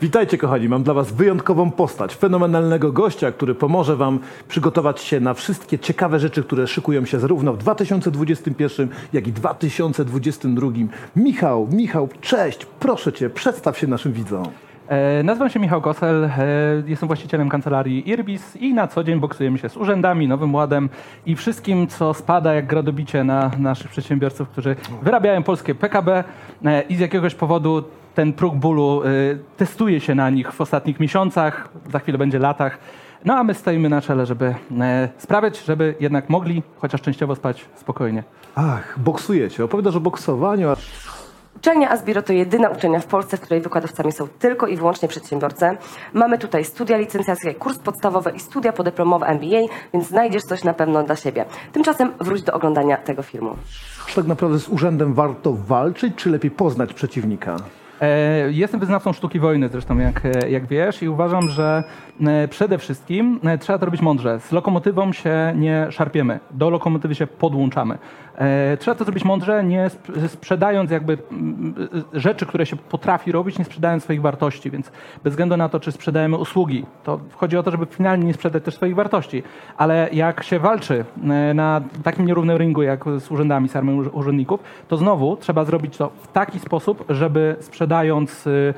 Witajcie kochani, mam dla was wyjątkową postać, fenomenalnego gościa, który pomoże wam przygotować się na wszystkie ciekawe rzeczy, które szykują się zarówno w 2021, jak i 2022. Michał, Michał, cześć, proszę cię, przedstaw się naszym widzom. E, Nazywam się Michał Gosel, e, jestem właścicielem kancelarii Irbis i na co dzień boksujemy się z urzędami, Nowym Ładem i wszystkim, co spada jak gradobicie na naszych przedsiębiorców, którzy wyrabiają polskie PKB e, i z jakiegoś powodu ten próg bólu testuje się na nich w ostatnich miesiącach, za chwilę będzie latach. No a my stoimy na czele, żeby sprawiać, żeby jednak mogli chociaż częściowo spać spokojnie. Ach, boksujecie, opowiadasz o boksowaniu, Uczelnia Asbiro to jedyna uczelnia w Polsce, w której wykładowcami są tylko i wyłącznie przedsiębiorcy. Mamy tutaj studia licencjackie, kurs podstawowy i studia podyplomowe MBA, więc znajdziesz coś na pewno dla siebie. Tymczasem wróć do oglądania tego filmu. czy tak naprawdę z urzędem warto walczyć, czy lepiej poznać przeciwnika? E, Jestem wyznawcą sztuki wojny zresztą, jak, e, jak wiesz, i uważam, że e, przede wszystkim trzeba to robić mądrze. Z lokomotywą się nie szarpiemy, do lokomotywy się podłączamy. E, Trzeba to zrobić mądrze, nie sp- sprzedając jakby e, rzeczy, które się potrafi robić, nie sprzedając swoich wartości, więc bez względu na to, czy sprzedajemy usługi, to chodzi o to, żeby finalnie nie sprzedać też swoich wartości. Ale jak się walczy e, na takim nierównym ringu, jak z urzędami, z armią urzędników, to znowu trzeba zrobić to w taki sposób, żeby sprzedając y,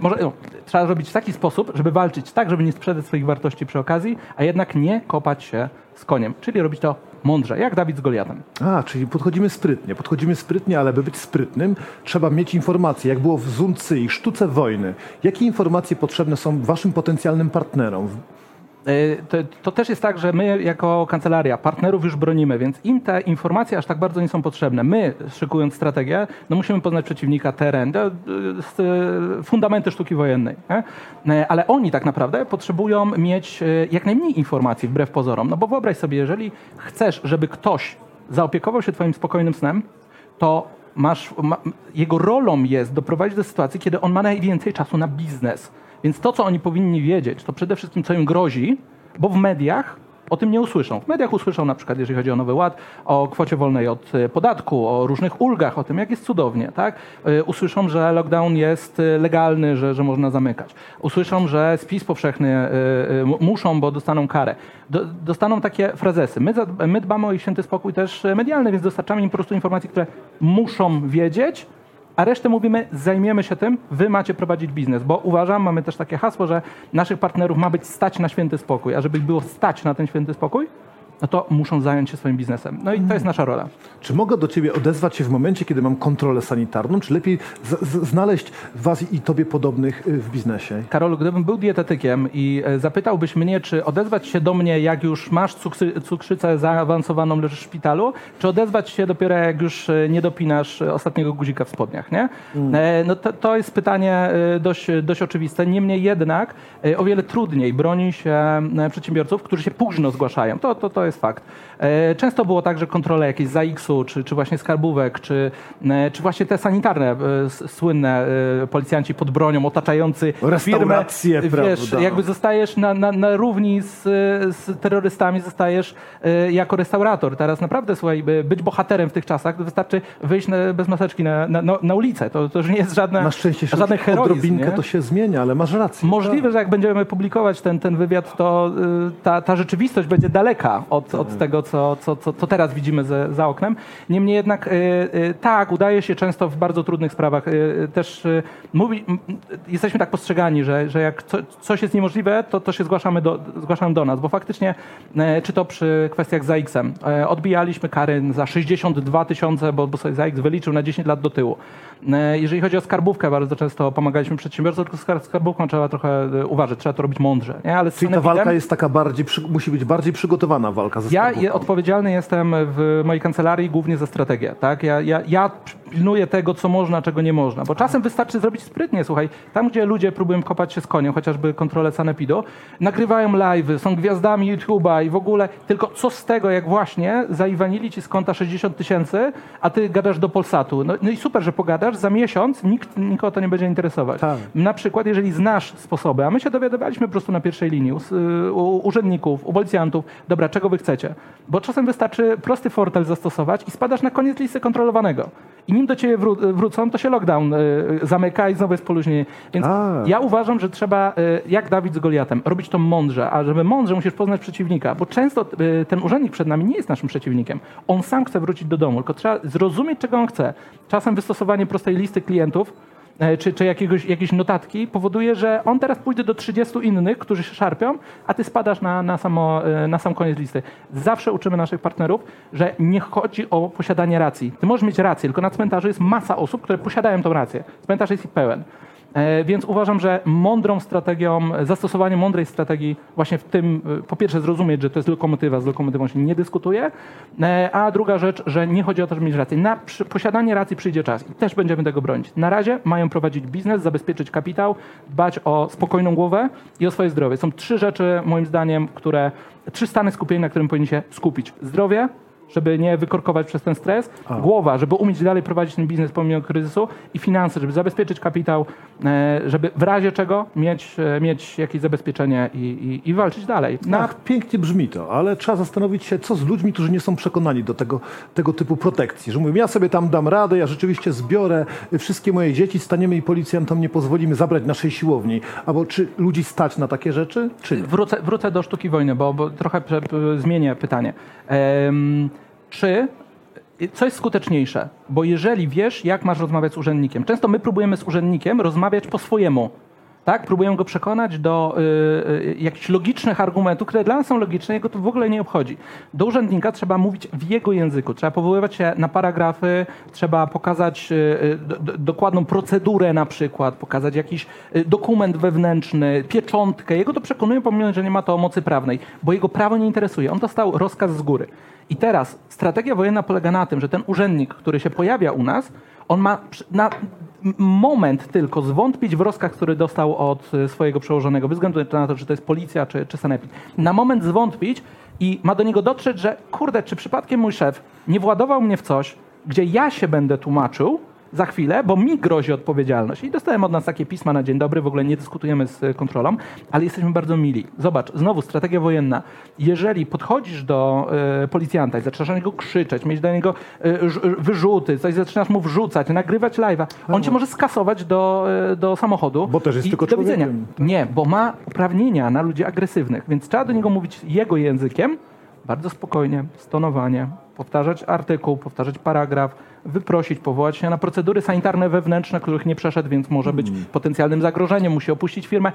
może no, trzeba zrobić w taki sposób, żeby walczyć tak, żeby nie sprzedać swoich wartości przy okazji, a jednak nie kopać się z koniem, czyli robić to mądrze, jak Dawid z Goliatem. A, czyli podchodzimy sprytnie. Podchodzimy sprytnie, ale by być sprytnym, trzeba mieć informacje, jak było w Zuncy i sztuce wojny. Jakie informacje potrzebne są waszym potencjalnym partnerom? Y, To, to też jest tak, że my jako kancelaria partnerów już bronimy, więc im te informacje aż tak bardzo nie są potrzebne. My, szykując strategię, no musimy poznać przeciwnika, teren, s- y, fundamenty sztuki wojennej. Nie? Ale oni tak naprawdę potrzebują mieć jak najmniej informacji wbrew pozorom. No bo wyobraź sobie, jeżeli chcesz, żeby ktoś zaopiekował się twoim spokojnym snem, to masz, ma, jego rolą jest doprowadzić do sytuacji, kiedy on ma najwięcej czasu na biznes. Więc to, co oni powinni wiedzieć, to przede wszystkim, co im grozi, bo w mediach o tym nie usłyszą. W mediach usłyszą na przykład, jeżeli chodzi o Nowy Ład, o kwocie wolnej od e, podatku, o różnych ulgach, o tym, jak jest cudownie. Tak? E, Usłyszą, że lockdown jest e, legalny, że, że można zamykać. Usłyszą, że spis powszechny muszą, bo dostaną karę. Do, dostaną takie frazesy. My, my dbamy o ich święty spokój też medialny, więc dostarczamy im po prostu informacji, które muszą wiedzieć, a resztę mówimy, zajmiemy się tym, wy macie prowadzić biznes, bo uważam, mamy też takie hasło, że naszych partnerów ma być stać na święty spokój, a żeby było stać na ten święty spokój, no to muszą zająć się swoim biznesem. No i to jest nasza rola. Czy mogę do ciebie odezwać się w momencie, kiedy mam kontrolę sanitarną, czy lepiej znaleźć was i tobie podobnych y, w biznesie? Karolu, gdybym był dietetykiem i e, zapytałbyś mnie, czy odezwać się do mnie, jak już masz cukrzy, cukrzycę zaawansowaną, leżysz w szpitalu, czy odezwać się dopiero, jak już e, nie dopinasz e, ostatniego guzika w spodniach, nie? E, No to, to jest pytanie dość, dość oczywiste. Niemniej jednak o wiele trudniej broni się przedsiębiorców, którzy się późno zgłaszają. To, to, to jest fakt. E, Często było tak, że kontrole jakieś ZAX-u, czy, czy właśnie skarbówek, czy, e, czy właśnie te sanitarne, e, słynne policjanci pod bronią, otaczający Restauracje, firmę, wiesz, prawda? jakby zostajesz na, na, na równi z, z terrorystami, zostajesz jako restaurator. Teraz naprawdę, słuchaj, by- być bohaterem w tych czasach, wystarczy wyjść na, bez maseczki na, na, na- ulicę. To, to już nie jest żadne, Na szczęście się heroizm. odrobinkę nie? to się zmienia, ale masz rację. Możliwe, że jak będziemy publikować ten, ten wywiad, to ta, ta rzeczywistość będzie daleka od, od tego, co, co, co, co teraz widzimy za, za oknem. Niemniej jednak y, y, tak, udaje się często w bardzo trudnych sprawach. Y, też mówi, jesteśmy tak postrzegani, że, że jak co, coś jest niemożliwe, to, to się zgłaszamy do, zgłaszamy do nas, bo faktycznie, e, czy to przy kwestiach z AX-em, e, odbijaliśmy kary za 62 tysiące, bo, bo sobie ZAX wyliczył na 10 lat do tyłu. E, Jeżeli chodzi o skarbówkę, bardzo często pomagaliśmy przedsiębiorcom, tylko z skar- skarbówką trzeba trochę e, uważać, trzeba to robić mądrze. Nie? Ale Czyli ta walka jest taka bardziej, musi być bardziej przygotowana walka ze ja skarbówką. je, odpowiedzialny jestem w mojej kancelarii głównie za strategię. Tak? Ja, ja, ja pilnuję tego, co można, czego nie można. Bo czasem wystarczy zrobić sprytnie, słuchaj. Tam, gdzie ludzie próbują kopać się z koniem, chociażby kontrolę Sanepidu, nagrywają live'y, są gwiazdami YouTube'a i w ogóle. Tylko co z tego, jak właśnie zaiwanili ci z konta 60 tysięcy, a ty gadasz do Polsatu. No, no i super, że pogadasz. Za miesiąc nikt nikogo to nie będzie interesować. Tak. Na przykład, jeżeli znasz sposoby, a my się dowiadywaliśmy po prostu na pierwszej linii u, u urzędników, u policjantów, dobra, czego wy wy chcecie. Bo czasem wystarczy prosty fortel zastosować i spadasz na koniec listy kontrolowanego. I nim do ciebie wró- wrócą, to się lockdown y, zamyka i znowu jest poluźnienie. Więc A. ja uważam, że trzeba, y, jak Dawid z Goliatem, robić to mądrze, a żeby mądrze musisz poznać przeciwnika, bo często y, ten urzędnik przed nami nie jest naszym przeciwnikiem. On sam chce wrócić do domu, tylko trzeba zrozumieć, czego on chce. Czasem wystosowanie prostej listy klientów e, czy, czy jakiegoś, jakiejś notatki powoduje, że on teraz pójdzie do 30 innych, którzy się szarpią, a ty spadasz na, na, samo, e, na sam koniec listy. Zawsze uczymy naszych partnerów, że nie chodzi o posiadanie racji. Ty możesz mieć rację, tylko na cmentarzu jest masa osób, które posiadają tą rację. Cmentarz jest ich pełen. E, Więc uważam, że mądrą strategią, zastosowanie mądrej strategii właśnie w tym, e, po pierwsze zrozumieć, że to jest lokomotywa, z lokomotywą się nie dyskutuje, e, a druga rzecz, że nie chodzi o to, żeby mieć rację. Na posiadanie racji przyjdzie czas i też będziemy tego bronić. Na razie mają prowadzić biznes, zabezpieczyć kapitał, dbać o spokojną głowę i o swoje zdrowie. Są trzy rzeczy, moim zdaniem, które, trzy stany skupienia, na którym powinni się skupić. Zdrowie, żeby nie wykorkować przez ten stres, głowa, żeby umieć dalej prowadzić ten biznes pomimo kryzysu i finanse, żeby zabezpieczyć kapitał, e, żeby w razie czego mieć, e, mieć jakieś zabezpieczenie i, i, i walczyć dalej. Na, Ach, pięknie brzmi to, ale trzeba zastanowić się, co z ludźmi, którzy nie są przekonani do tego, tego typu protekcji. Że mówią, ja sobie tam dam radę, ja rzeczywiście zbiorę wszystkie moje dzieci, staniemy i policjantom nie pozwolimy zabrać naszej siłowni. Albo czy ludzi stać na takie rzeczy, czy nie? wrócę, wrócę do sztuki wojny, bo, bo trochę prze, zmienię pytanie. Em, czy co jest skuteczniejsze? Bo jeżeli wiesz, jak masz rozmawiać z urzędnikiem, często my próbujemy z urzędnikiem rozmawiać po swojemu. Tak? Próbujemy go przekonać do y, y, jakichś logicznych argumentów, które dla nas są logiczne, jego to w ogóle nie obchodzi. Do urzędnika trzeba mówić w jego języku, trzeba powoływać się na paragrafy, trzeba pokazać y, y, do, do, dokładną procedurę na przykład, pokazać jakiś y, dokument wewnętrzny, pieczątkę. Jego to przekonuje, pomimo, że nie ma to mocy prawnej, bo jego prawo nie interesuje. On dostał rozkaz z góry. I teraz strategia wojenna polega na tym, że ten urzędnik, który się pojawia u nas, on ma na moment tylko zwątpić w rozkaz, który dostał od y, swojego przełożonego, bez względu na to, czy to jest policja, czy, czy sanepid. Na moment zwątpić i ma do niego dotrzeć, że kurde, czy przypadkiem mój szef nie władował mnie w coś, gdzie ja się będę tłumaczył, za chwilę, bo mi grozi odpowiedzialność. I dostałem od nas takie pisma na dzień dobry, w ogóle nie dyskutujemy z kontrolą, ale jesteśmy bardzo mili. Zobacz, znowu strategia wojenna. Jeżeli podchodzisz do e, policjanta i zaczynasz na niego krzyczeć, mieć do niego ż- wyrzuty, coś zaczynasz mu wrzucać, nagrywać live'a, on cię może skasować do, e, do samochodu. Bo też jest tylko do widzenia. Nie, bo ma uprawnienia na ludzi agresywnych, więc trzeba do niego mówić jego językiem, bardzo spokojnie, stonowanie, powtarzać artykuł, powtarzać paragraf, wyprosić, powołać się na procedury sanitarne wewnętrzne, których nie przeszedł, więc może być Hmm. potencjalnym zagrożeniem, musi opuścić firmę.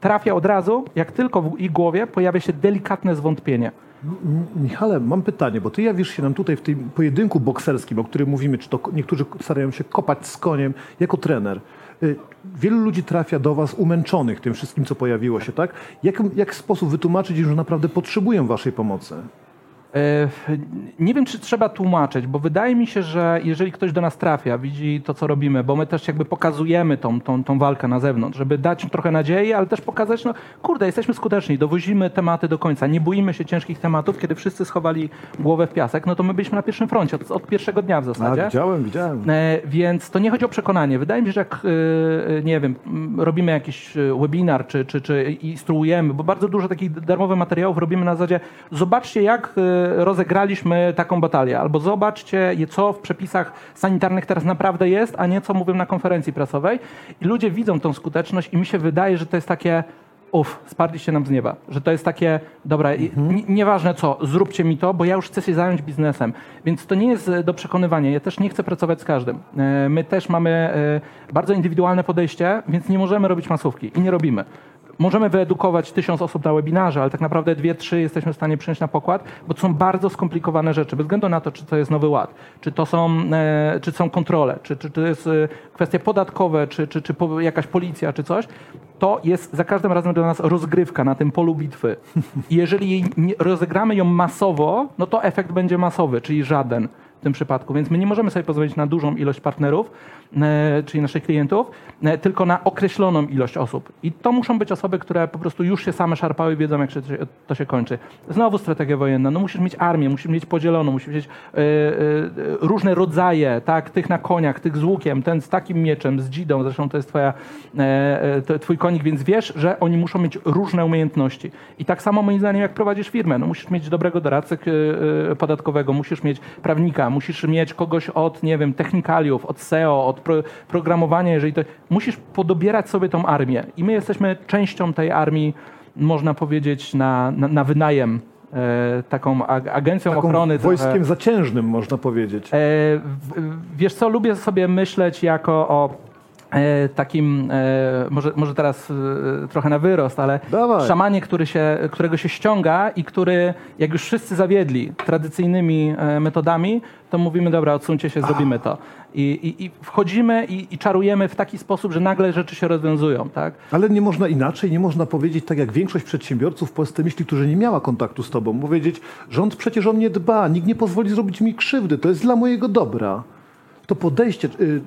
Trafia od razu, jak tylko w ich głowie pojawia się delikatne zwątpienie. Michale, mam pytanie, bo ty jawisz się nam tutaj w tym pojedynku bokserskim, o którym mówimy, czy to niektórzy starają się kopać z koniem, jako trener. Y, Wielu ludzi trafia do was umęczonych tym wszystkim, co pojawiło się, tak? Jak, jak sposób wytłumaczyć im, że naprawdę potrzebują waszej pomocy? E, Nie wiem, czy trzeba tłumaczyć, bo wydaje mi się, że jeżeli ktoś do nas trafia, widzi to, co robimy, bo my też jakby pokazujemy tą, tą, tą walkę na zewnątrz, żeby dać trochę nadziei, ale też pokazać, no kurde, jesteśmy skuteczni, dowozimy tematy do końca, nie boimy się ciężkich tematów, kiedy wszyscy schowali głowę w piasek, no to my byliśmy na pierwszym froncie, od, od pierwszego dnia w zasadzie. A, widziałem, widziałem. E, więc to nie chodzi o przekonanie. Wydaje mi się, że jak, e, nie wiem, robimy jakiś e, webinar, czy, czy, czy instruujemy, bo bardzo dużo takich darmowych materiałów robimy na zasadzie, zobaczcie jak e, rozegraliśmy taką batalię, albo zobaczcie, co w przepisach sanitarnych teraz naprawdę jest, a nie co mówią na konferencji prasowej. I ludzie widzą tą skuteczność i mi się wydaje, że to jest takie uff, spadliście nam z nieba. Że to jest takie, dobra, nie- nieważne co, zróbcie mi to, bo ja już chcę się zająć biznesem. Więc to nie jest e, do przekonywania. Ja też nie chcę pracować z każdym. E, My też mamy e, bardzo indywidualne podejście, więc nie możemy robić masówki i nie robimy. Możemy wyedukować tysiąc osób na webinarze, ale tak naprawdę dwie, trzy jesteśmy w stanie przyjąć na pokład, bo to są bardzo skomplikowane rzeczy, bez względu na to, czy to jest nowy ład, czy to są, e, czy są kontrole, czy, czy to jest e, kwestie podatkowe, czy, czy, czy jakaś policja, czy coś. To jest za każdym razem dla nas rozgrywka na tym polu bitwy. I jeżeli rozegramy ją masowo, no to efekt będzie masowy, czyli żaden. w tym przypadku, więc my nie możemy sobie pozwolić na dużą ilość partnerów, czyli naszych klientów, e, tylko na określoną ilość osób. I to muszą być osoby, które po prostu już się same szarpały wiedzą, jak się, to się kończy. Znowu strategia wojenna. No musisz mieć armię, musisz mieć podzieloną, musisz mieć e, e, różne rodzaje, tak, tych na koniach, tych z łukiem, ten z takim mieczem, z dzidą, zresztą to jest twoja, e, e, to, twój konik, więc wiesz, że oni muszą mieć różne umiejętności. I tak samo moim zdaniem, jak prowadzisz firmę, no musisz mieć dobrego doradcę e, e, podatkowego, musisz mieć prawnika, musisz mieć kogoś od, nie wiem, technikaliów, od SEO, od pro, programowania, jeżeli to... Musisz podobierać sobie tą armię. I my jesteśmy częścią tej armii, można powiedzieć, na, na, na wynajem. E, taką ag- agencją Taką ochrony. wojskiem trochę. zaciężnym, można powiedzieć. E, w- wiesz co, lubię sobie myśleć jako o takim, e, może, może teraz e, trochę na wyrost, ale Dawaj. szamanie, który się, którego się ściąga i który, jak już wszyscy zawiedli tradycyjnymi e, metodami, to mówimy, dobra, odsuńcie się, zrobimy to. I, i, i wchodzimy i, i czarujemy w taki sposób, że nagle rzeczy się rozwiązują, tak? Ale nie można inaczej, nie można powiedzieć tak jak większość przedsiębiorców w Polsce myśli, którzy nie miała kontaktu z tobą. Powiedzieć, rząd przecież o mnie dba, nikt nie pozwoli zrobić mi krzywdy, to jest dla mojego dobra. To podejście, y,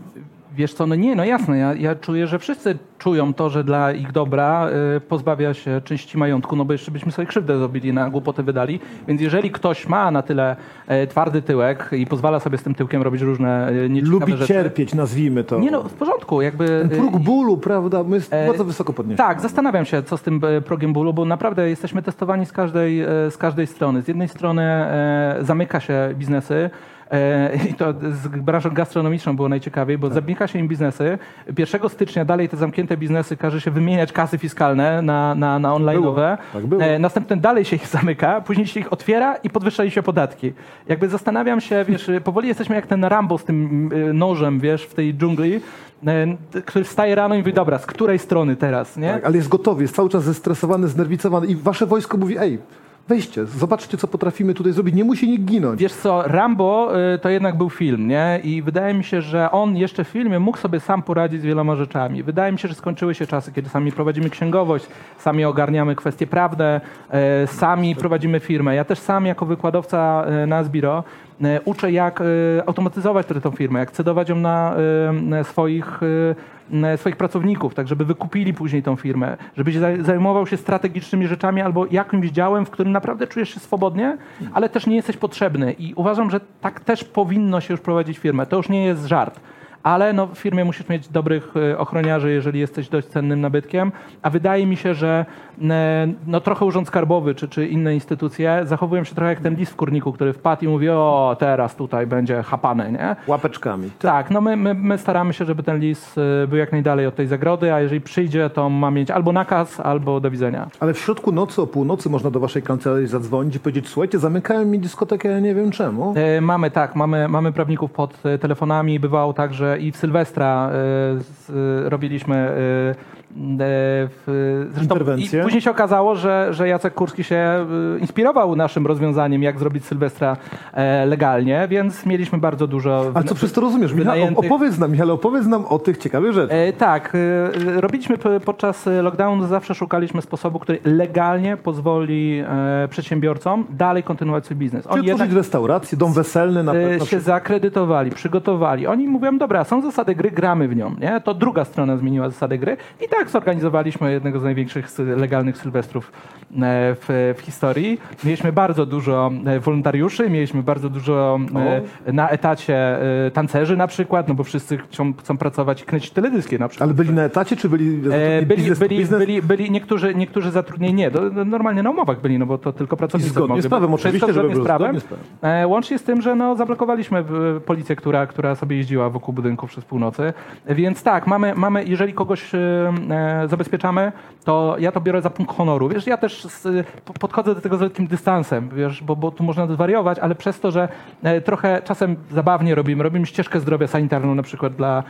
Wiesz co, no nie, no jasne, ja, ja czuję, że wszyscy czują to, że dla ich dobra y, pozbawia się części majątku, no bo jeszcze byśmy sobie krzywdę zrobili, na głupotę wydali, więc jeżeli ktoś ma na tyle e, twardy tyłek i pozwala sobie z tym tyłkiem robić różne e, nieciekawe lubi rzeczy... cierpieć, nazwijmy to. Nie no, w porządku, jakby... Ten próg y, bólu, prawda, my jest e, bardzo wysoko podniesiony. tak, zastanawiam się, co z tym e, progiem bólu, bo naprawdę jesteśmy testowani z każdej, z każdej strony. Z jednej strony zamyka się biznesy, i to z branżą gastronomiczną było najciekawiej, bo zamyka się im biznesy. 1 stycznia dalej te zamknięte biznesy każe się wymieniać kasy fiskalne na, na, na online'owe. Było, tak było. E, następnie dalej się ich zamyka, później się ich otwiera i podwyższa się podatki. Jakby zastanawiam się, wiesz, powoli jesteśmy jak ten Rambo z tym e, nożem, wiesz, w tej dżungli, e, który wstaje rano i mówi, dobra, z której strony teraz, nie? Tak, ale jest gotowy, jest cały czas zestresowany, znerwicowany i wasze wojsko mówi, ej, weźcie, zobaczcie, co potrafimy tutaj zrobić, nie musi nikt ginąć. Wiesz co, Rambo y, to jednak był film, nie? I wydaje mi się, że on jeszcze w filmie mógł sobie sam poradzić z wieloma rzeczami. Wydaje mi się, że skończyły się czasy, kiedy sami prowadzimy księgowość, sami ogarniamy kwestie prawne, y, sami prowadzimy firmę. Ja też sam jako wykładowca y, na Sbiro y, uczę, jak y, automatyzować tę firmę, jak cedować ją na y, swoich, swoich pracowników, tak żeby wykupili później tą firmę, żebyś zaj- zajmował się strategicznymi rzeczami albo jakimś działem, w którym naprawdę czujesz się swobodnie, ale też nie jesteś potrzebny. I uważam, że tak też powinno się już prowadzić firmę. To już nie jest żart. Ale no, w firmie musisz mieć dobrych e, ochroniarzy, jeżeli jesteś dość cennym nabytkiem. A wydaje mi się, że e, no, trochę Urząd Skarbowy czy, czy inne instytucje zachowują się trochę jak ten lis w kurniku, który wpadł i mówi, o teraz tutaj będzie chapany, nie? Łapeczkami. Tak, no my, my, my staramy się, żeby ten lis y, był jak najdalej od tej zagrody, a jeżeli przyjdzie, to ma mieć albo nakaz, albo do widzenia. Ale w środku nocy, o północy można do waszej kancelarii zadzwonić i powiedzieć, słuchajcie, zamykają mi dyskotekę, ja nie wiem czemu. E, Mamy tak, mamy, mamy prawników pod e, telefonami. Bywało tak, że i w Sylwestra e, z, e, robiliśmy e, e, w, zresztą Interwencje. I później się okazało, że, że Jacek Kurski się e, inspirował naszym rozwiązaniem, jak zrobić Sylwestra e, legalnie, więc mieliśmy bardzo dużo. Ale co przez to rozumiesz? Michał, opowiedz nam, Michał, opowiedz nam o tych ciekawych rzeczach. E, tak, e, robiliśmy podczas e, lockdownu, zawsze szukaliśmy sposobu, który legalnie pozwoli e, przedsiębiorcom dalej kontynuować swój biznes. Czyli otworzyć restaurację, dom weselny na e, pewno. się zakredytowali, przygotowali. Oni mówią, dobra, są zasady gry, gramy w nią. Nie? To druga strona zmieniła zasady gry i tak zorganizowaliśmy jednego z największych legalnych sylwestrów e, w, w historii. Mieliśmy bardzo dużo e, wolontariuszy, mieliśmy bardzo dużo e, na etacie tancerzy na przykład, no bo wszyscy chcą, chcą pracować i kręcić teledyski na przykład. Ale byli na etacie, czy byli byli, biznes byli, biznes? byli, byli niektórzy, niektórzy zatrudnieni, nie, normalnie na umowach byli, no bo to tylko pracownicy zgodnie mogli. z prawem, oczywiście, żeby było z prawem. z prawem. Łącznie z tym, że no, zablokowaliśmy policję, która, która sobie jeździła wokół budynku przez północy. Więc tak, mamy, mamy jeżeli kogoś zabezpieczamy, to ja to biorę za punkt honoru. Wiesz, ja też z, po- podchodzę do tego z lekkim dystansem, wiesz, bo, bo tu można zwariować, ale przez to, że e, trochę czasem zabawnie robimy, robimy ścieżkę zdrowia sanitarną na przykład dla,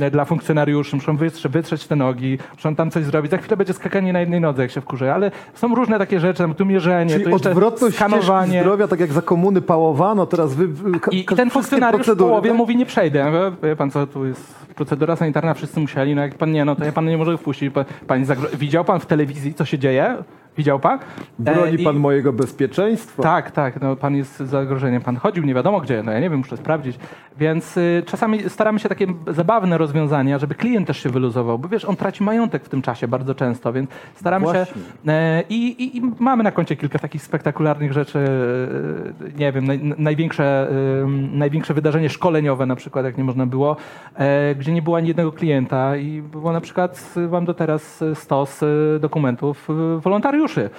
e, dla funkcjonariuszy, muszą wytrze, wytrzeć te nogi, muszą tam coś zrobić. Za chwilę będzie skakanie na jednej nodze, jak się wkurzę, ale są różne takie rzeczy, tam tu mierzenie, Czyli tu odwrotność skanowanie. zdrowia, tak jak za komuny pałowano, teraz wy... I, I ten funkcjonariusz w połowie tak? mówi, nie przejdę. Wie pan co, tu jest procedura sanitarna, wszyscy musieli, no jak pan nie, no to ja pan nie może wpuścić. Pan, pan zagro- widział pan w telewizji, co się dzieje? Widział pan? E, Broni i- pan mojego bezpieczeństwa. tak, tak, no, pan jest zagrożeniem. Pan chodził nie wiadomo gdzie, no ja nie wiem, muszę sprawdzić. Więc y, czasami staramy się takie zabawne rozwiązania, żeby klient też się wyluzował, bo wiesz, on traci majątek w tym czasie bardzo często, więc staramy Właśnie. się. E, i, i, I mamy na koncie kilka takich spektakularnych rzeczy. e, nie wiem, naj, największe, e, największe wydarzenie szkoleniowe, na przykład, jak nie można było, e, gdzie nie było ani jednego klienta i było na przykład, y, mam do teraz y, stos y, dokumentów y, wolontariuszy.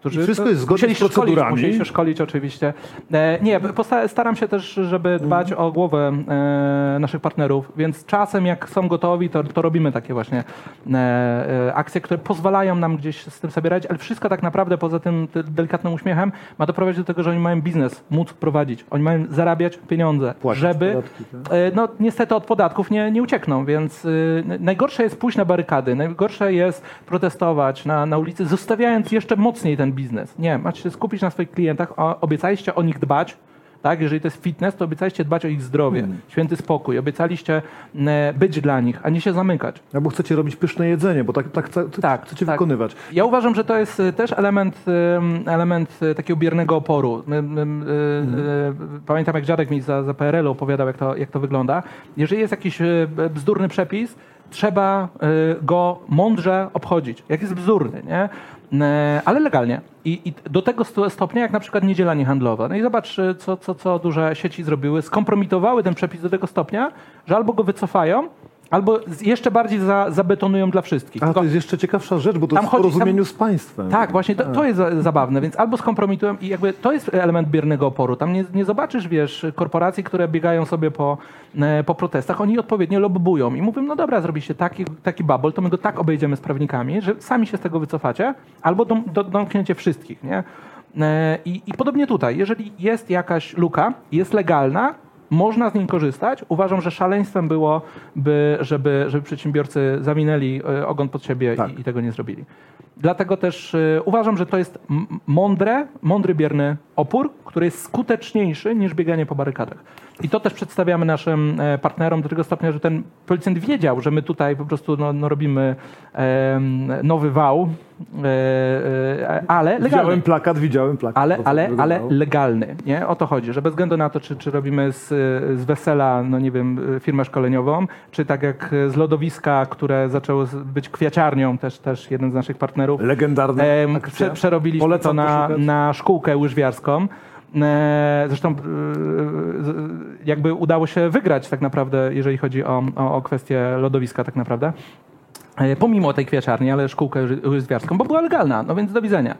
Którzy I wszystko jest zgodnie musieli z się szkolić, procedurami? Musieli się szkolić oczywiście. E, nie, staram się też, żeby dbać o głowę e, naszych partnerów, więc czasem jak są gotowi, to, to robimy takie właśnie e, akcje, które pozwalają nam gdzieś z tym sobie radzić, ale wszystko tak naprawdę poza tym ty- delikatnym uśmiechem ma doprowadzić do tego, że oni mają biznes, móc prowadzić. Oni mają zarabiać pieniądze, Płacić żeby... podatki, tak? No niestety od podatków nie, nie uciekną, więc najgorsze jest pójść na barykady, najgorsze jest protestować na, na ulicy, zostawiając jeszcze mocniej ten biznes. Nie, macie się skupić na swoich klientach, obiecaliście o nich dbać, tak? Jeżeli to jest fitness, to obiecaliście dbać o ich zdrowie, Hmm. święty spokój, obiecaliście e, być dla nich, a nie się zamykać. Albo chcecie robić pyszne jedzenie, bo tak, tak, tak, Tak, chcecie tak. wykonywać. Ja uważam, że to jest y, też element, ym, element takiego biernego oporu. Y, Pamiętam, jak dziadek mi za, za PRL-u opowiadał, jak to, jak to wygląda. Jeżeli jest jakiś bzdurny przepis, trzeba go mądrze obchodzić. Jak jest bzdurny, nie? E, Ale legalnie. I, I do tego sto- stopnia, jak na przykład niedziela niehandlowa. No i zobacz, y, co, co, co duże sieci zrobiły. Skompromitowały ten przepis do tego stopnia, że albo go wycofają, albo jeszcze bardziej za, zabetonują dla wszystkich. A to jest jeszcze ciekawsza rzecz, bo to Tam jest w porozumieniu z państwem. tak, właśnie to, to jest za- zabawne, więc albo skompromitują i jakby to jest element biernego oporu. Tam nie, nie zobaczysz, wiesz, korporacji, które biegają sobie po, e, po protestach, oni odpowiednio lobbują i mówią, no dobra, zrobiliście taki, taki bubble, to my go tak obejdziemy z prawnikami, że sami się z tego wycofacie, albo dom, do, domknięcie wszystkich, nie? E, I, I podobnie tutaj, jeżeli jest jakaś luka, jest legalna, można z niej korzystać. Uważam, że szaleństwem byłoby, żeby, żeby przedsiębiorcy zawinęli e, ogon pod siebie Tak. i, i tego nie zrobili. Dlatego też e, uważam, że to jest mądre, mądry, bierny opór, który jest skuteczniejszy niż bieganie po barykadach. I to też przedstawiamy naszym e, partnerom do tego stopnia, że ten policjant wiedział, że my tutaj po prostu no, no robimy nowy wał, e, e, ale legalny. Widziałem plakat, widziałem plakat. Ale, ale, ale legalny, nie? O to chodzi, że bez względu na to, czy, czy robimy z, z wesela, no nie wiem, firmę szkoleniową, czy tak jak z lodowiska, które zaczęło być kwiaciarnią, też, też jeden z naszych partnerów, Legendarna em, akcja. prze, przerobiliśmy Polecam to na, na szkółkę łyżwiarską. E, Zresztą e, jakby udało się wygrać tak naprawdę, jeżeli chodzi o, o, o kwestię lodowiska tak naprawdę. E, Pomimo tej kwiaciarni, ale szkółkę ły- łyżwiarską, bo była legalna, no więc do widzenia.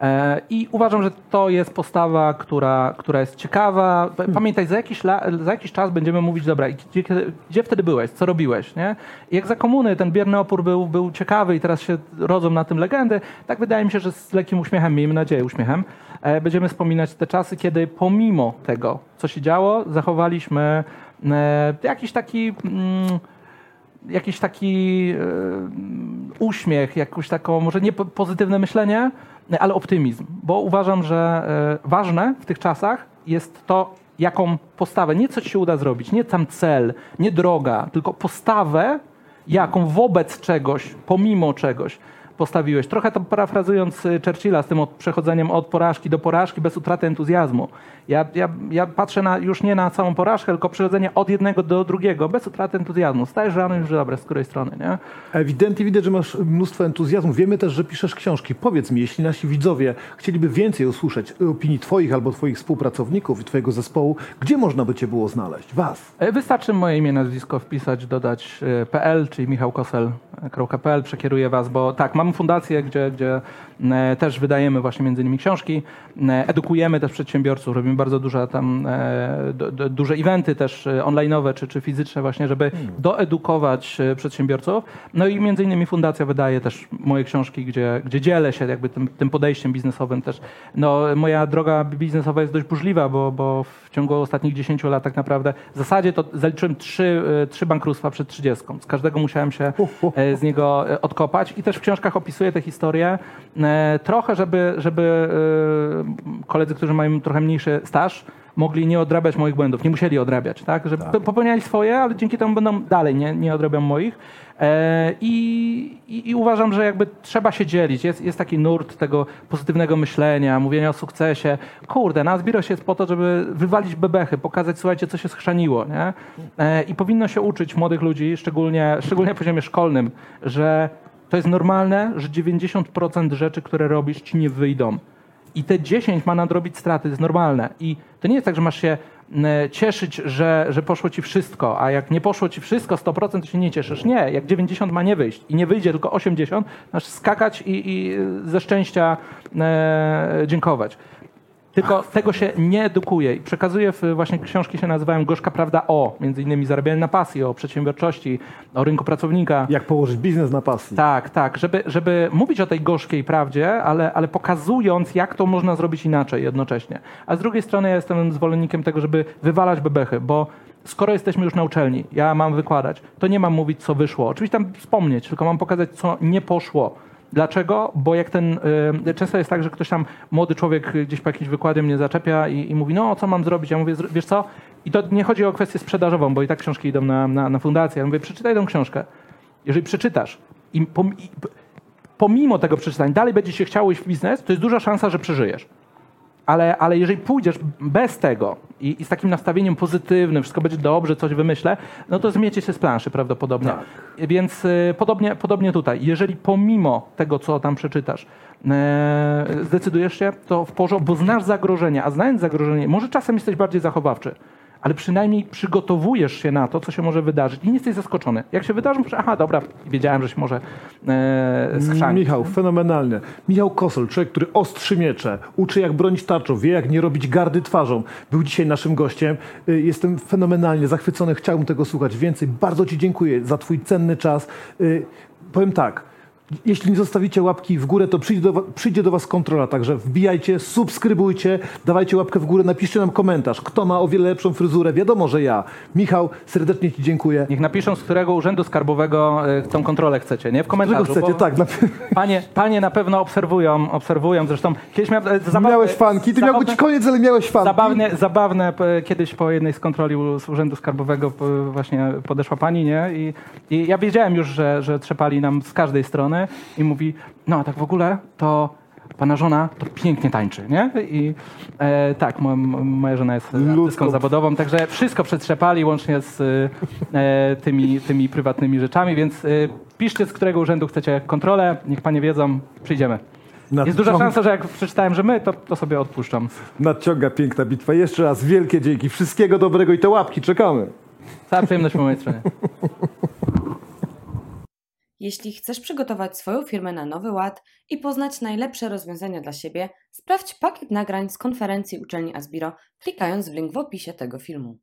E, I uważam, że to jest postawa, która, która jest ciekawa. P- Pamiętaj, za jakiś, la, za jakiś czas będziemy mówić, dobra, gdzie, gdzie wtedy byłeś, co robiłeś, nie? I jak za komuny ten bierny opór był, był ciekawy i teraz się rodzą na tym legendy, tak wydaje mi się, że z lekkim uśmiechem, miejmy nadzieję uśmiechem, e, będziemy wspominać te czasy, kiedy pomimo tego, co się działo, zachowaliśmy e, jakiś taki... Mm, jakiś taki e, uśmiech, jakąś taką, może nie po- pozytywne myślenie, ale optymizm. Bo uważam, że e, ważne w tych czasach jest to, jaką postawę, nie co ci się uda zrobić, nie tam cel, nie droga, tylko postawę, jaką wobec czegoś, pomimo czegoś postawiłeś. Trochę to parafrazując y, Churchilla z tym od, przechodzeniem od porażki do porażki bez utraty entuzjazmu. Ja, ja, ja patrzę na, już nie na całą porażkę, tylko przechodzenie od jednego do drugiego bez utraty entuzjazmu. Stajesz rano już dobra, z której strony, nie? Ewidentnie widać, że masz mnóstwo entuzjazmu. Wiemy też, że piszesz książki. Powiedz mi, jeśli nasi widzowie chcieliby więcej usłyszeć opinii Twoich albo Twoich współpracowników i Twojego zespołu, gdzie można by Cię było znaleźć? Was. E, Wystarczy moje imię, nazwisko wpisać, dodać e, PL, czyli michałkosel.pl, przekieruję was, bo tak, mamy fundację, gdzie, gdzie też wydajemy właśnie między innymi książki, e, edukujemy też przedsiębiorców, robimy bardzo duże tam, e, du- du- duże eventy też e, online'owe czy, czy fizyczne właśnie, żeby doedukować e, przedsiębiorców. No i między innymi fundacja wydaje też moje książki, gdzie, gdzie dzielę się jakby tym, tym podejściem biznesowym też. No, moja droga biznesowa jest dość burzliwa, bo, bo w ciągu ostatnich 10 lat tak naprawdę w zasadzie to zaliczyłem trzy, e, trzy bankructwa przed 30. Z każdego musiałem się e, z niego e, odkopać i też w książkach opisuję tę historię e, trochę, żeby, żeby e, koledzy, którzy mają trochę mniejszy staż, mogli nie odrabiać moich błędów. Nie musieli odrabiać, tak? Że p- popełniali swoje, ale dzięki temu będą dalej, nie, nie odrabiam moich. E, i, i, I uważam, że jakby trzeba się dzielić. Jest, jest taki nurt tego pozytywnego myślenia, mówienia o sukcesie. Kurde, na Zbiro się jest po to, żeby wywalić bebechy, pokazać, słuchajcie, co się schrzaniło. Nie? E, I powinno się uczyć młodych ludzi, szczególnie, szczególnie na poziomie szkolnym, że to jest normalne, że 90% rzeczy, które robisz, ci nie wyjdą. I te 10 ma nadrobić straty, to jest normalne. I to nie jest tak, że masz się m, cieszyć, że, że poszło ci wszystko, a jak nie poszło ci wszystko 100%, to się nie cieszysz. Nie, jak 90 ma nie wyjść i nie wyjdzie tylko 80, masz skakać i, i ze szczęścia e, dziękować. Tylko tego się nie edukuje i przekazuje w właśnie książki się nazywają Gorzka Prawda o, między innymi zarabianie na pasji, o przedsiębiorczości, o rynku pracownika. Jak położyć biznes na pasji. Tak, tak, żeby, żeby mówić o tej gorzkiej prawdzie, ale, ale pokazując, jak to można zrobić inaczej jednocześnie. A z drugiej strony ja jestem zwolennikiem tego, żeby wywalać bebechy, bo skoro jesteśmy już na uczelni, ja mam wykładać, to nie mam mówić, co wyszło. Oczywiście tam wspomnieć, tylko mam pokazać, co nie poszło. Dlaczego? Bo jak ten, y, często jest tak, że ktoś tam, młody człowiek gdzieś po jakimś wykładzie mnie zaczepia i, i mówi, no co mam zrobić? Ja mówię, "Zro- wiesz co? I to nie chodzi o kwestię sprzedażową, bo i tak książki idą na, na, na fundację. Ja mówię, przeczytaj tą książkę. Jeżeli przeczytasz i, pom, i pomimo tego przeczytania dalej będzie się chciało iść w biznes, to jest duża szansa, że przeżyjesz. Ale, ale jeżeli pójdziesz bez tego i, i z takim nastawieniem pozytywnym, wszystko będzie dobrze, coś wymyślę, no to zmiecie się z planszy prawdopodobnie. Więc y, podobnie, podobnie tutaj. Jeżeli pomimo tego, co tam przeczytasz, e, zdecydujesz się, to w porządku, bo znasz zagrożenie, a znając zagrożenie, może czasem jesteś bardziej zachowawczy, ale przynajmniej przygotowujesz się na to, co się może wydarzyć i nie jesteś zaskoczony. Jak się wydarzy, mówisz, aha, dobra, wiedziałem, że się może e, schrzanić. Michał, fenomenalnie. Michał Kosol, człowiek, który ostrzy miecze, uczy jak bronić tarczą, wie jak nie robić gardy twarzą. Był dzisiaj naszym gościem. Y, Jestem fenomenalnie zachwycony, chciałbym tego słuchać więcej. Bardzo Ci dziękuję za Twój cenny czas. Y, Powiem tak. Jeśli nie zostawicie łapki w górę, to przyjdzie do, przyjdzie do Was kontrola. Także wbijajcie, subskrybujcie, dawajcie łapkę w górę, napiszcie nam komentarz. Kto ma o wiele lepszą fryzurę? Wiadomo, że ja. Michał, serdecznie Ci dziękuję. Niech napiszą, z którego urzędu skarbowego e, tą kontrolę chcecie, nie? W komentarzu. chcecie? bo Tak. Panie, panie na pewno obserwują, obserwują. Zresztą kiedyś miałem... e, Zabawne, Miałeś fanki, ty miał być koniec, ale miałeś fanki. Zabawne, zabawne, p- kiedyś po jednej z kontroli u- z Urzędu Skarbowego p- właśnie podeszła pani, nie? I, i ja wiedziałem już, że, że trzepali nam z każdej strony i mówi, no a tak w ogóle to pana żona to pięknie tańczy, nie? I e, tak, mo, mo- moja żona jest artystką Ludzką. zawodową, także wszystko przetrzepali łącznie z e, tymi, tymi prywatnymi rzeczami, więc e, piszcie, z którego urzędu chcecie kontrolę, niech panie wiedzą, przyjdziemy. Jest duża Nadciąga- szansa, że jak przeczytałem, że my, to, to sobie odpuszczam. Nadciąga piękna bitwa. Jeszcze raz wielkie dzięki. Wszystkiego dobrego i te łapki czekamy. Cała przyjemność po mojej stronie. Jeśli chcesz przygotować swoją firmę na nowy ład i poznać najlepsze rozwiązania dla siebie, sprawdź pakiet nagrań z konferencji uczelni Asbiro, klikając w link w opisie tego filmu.